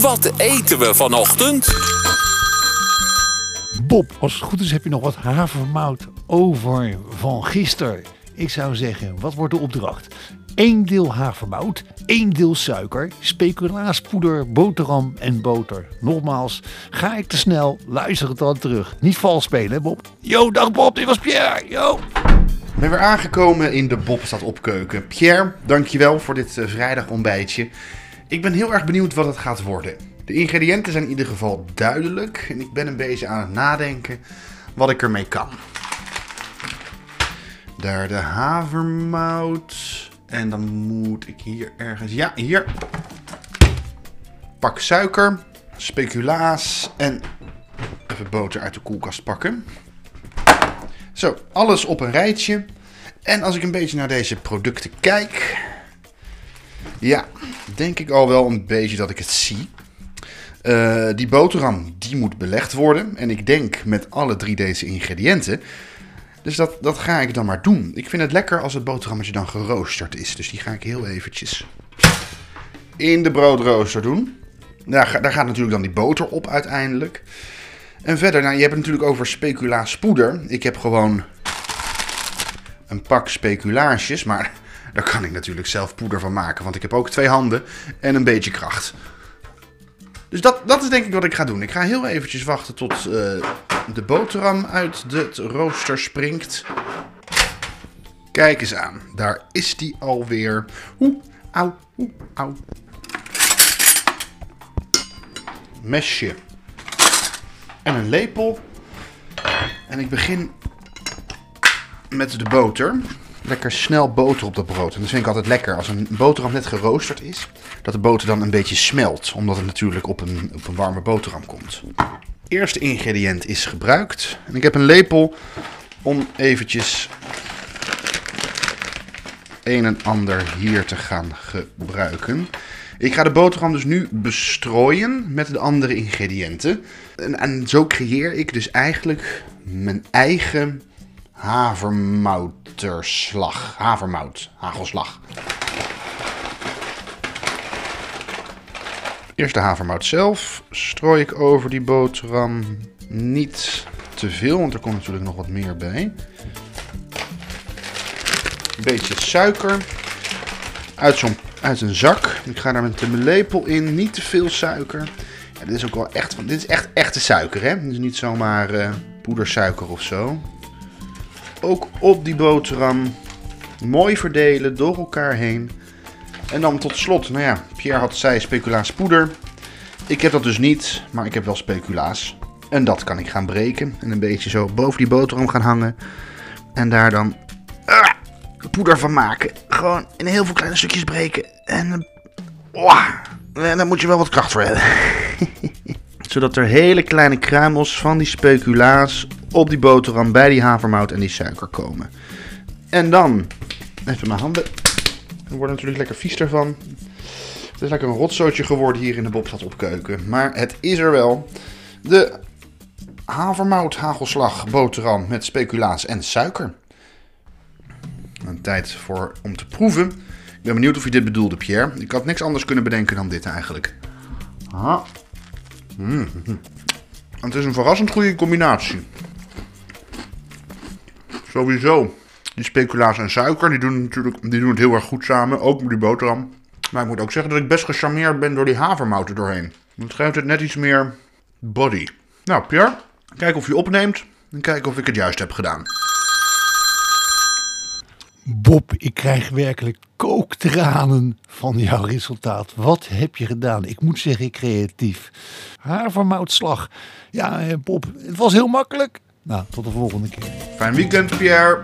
Wat eten we vanochtend? Bob, als het goed is heb je nog wat havermout over van gisteren. Ik zou zeggen, wat wordt de opdracht? 1 deel havermout, 1 deel suiker, speculaaspoeder, boterham en boter. Nogmaals, ga ik te snel, luister het dan terug. Niet vals spelen, hè Bob? Yo, dag Bob, dit was Pierre. Yo. Ik ben weer aangekomen in de Bob staat opkeuken. Pierre, dankjewel voor dit uh, vrijdagontbijtje. Ik ben heel erg benieuwd wat het gaat worden. De ingrediënten zijn in ieder geval duidelijk en ik ben een beetje aan het nadenken wat ik ermee kan. Daar de havermout. En dan moet ik hier ergens. Ja, hier. Pak suiker, speculaas en even boter uit de koelkast pakken. Zo, alles op een rijtje. En als ik een beetje naar deze producten kijk. Ja, denk ik al wel een beetje dat ik het zie. Uh, die boterham, die moet belegd worden. En ik denk met alle drie deze ingrediënten. Dus dat, dat ga ik dan maar doen. Ik vind het lekker als het boterhammetje dan geroosterd is. Dus die ga ik heel eventjes in de broodrooster doen. Daar, daar gaat natuurlijk dan die boter op uiteindelijk. En verder, nou, je hebt het natuurlijk over speculaaspoeder. Ik heb gewoon een pak speculaasjes, maar daar kan ik natuurlijk zelf poeder van maken. Want ik heb ook twee handen en een beetje kracht. Dus dat, dat is denk ik wat ik ga doen. Ik ga heel eventjes wachten tot uh, de boterham uit de rooster springt. Kijk eens aan. Daar is die alweer. Oeh, au, oeh, au. Mesje. En een lepel. En ik begin met de boter lekker snel boter op dat brood. En dat vind ik altijd lekker. Als een boterham net geroosterd is, dat de boter dan een beetje smelt. Omdat het natuurlijk op een, op een warme boterham komt. Eerste ingrediënt is gebruikt. En ik heb een lepel om eventjes een en ander hier te gaan gebruiken. Ik ga de boterham dus nu bestrooien met de andere ingrediënten. En, en zo creëer ik dus eigenlijk mijn eigen havermouterslag. Havermout, hagelslag. Eerst de havermout zelf strooi ik over die boterham. Niet te veel, want er komt natuurlijk nog wat meer bij. Een beetje suiker. Uit, zo'n, uit een zak. Ik ga daar met de lepel in. Niet te veel suiker. Ja, dit is ook wel echt, dit is echt echte suiker, hè? Dit is niet zomaar uh, poedersuiker of zo ook op die boterham. Mooi verdelen door elkaar heen. En dan tot slot, nou ja, Pierre had zei speculaas poeder. Ik heb dat dus niet, maar ik heb wel speculaas. En dat kan ik gaan breken en een beetje zo boven die boterham gaan hangen. En daar dan uh, poeder van maken. Gewoon in heel veel kleine stukjes breken. En, en daar moet je wel wat kracht voor hebben. Zodat er hele kleine kruimels van die speculaas op die boterham bij die havermout en die suiker komen. En dan, even mijn handen. Er wordt natuurlijk lekker vies ervan. Het is lekker een rotzootje geworden hier in de Bobstad op keuken. Maar het is er wel. De havermout hagelslag boterham met speculaas en suiker. Tijd voor om te proeven. Ik ben benieuwd of je dit bedoelde, Pierre. Ik had niks anders kunnen bedenken dan dit eigenlijk. Aha. Mm. Het is een verrassend goede combinatie. Sowieso. Die speculaas en suiker, die doen, natuurlijk, die doen het heel erg goed samen. Ook met die boterham. Maar ik moet ook zeggen dat ik best gecharmeerd ben door die havermout er doorheen. Het geeft het net iets meer body. Nou, Pierre, kijk of je opneemt. En kijk of ik het juist heb gedaan. Bob, ik krijg werkelijk kooktranen van jouw resultaat. Wat heb je gedaan? Ik moet zeggen, creatief. Havermoutslag. Ja, eh, Bob, het was heel makkelijk. Nou, tot de volgende keer. Fijn weekend, Pierre.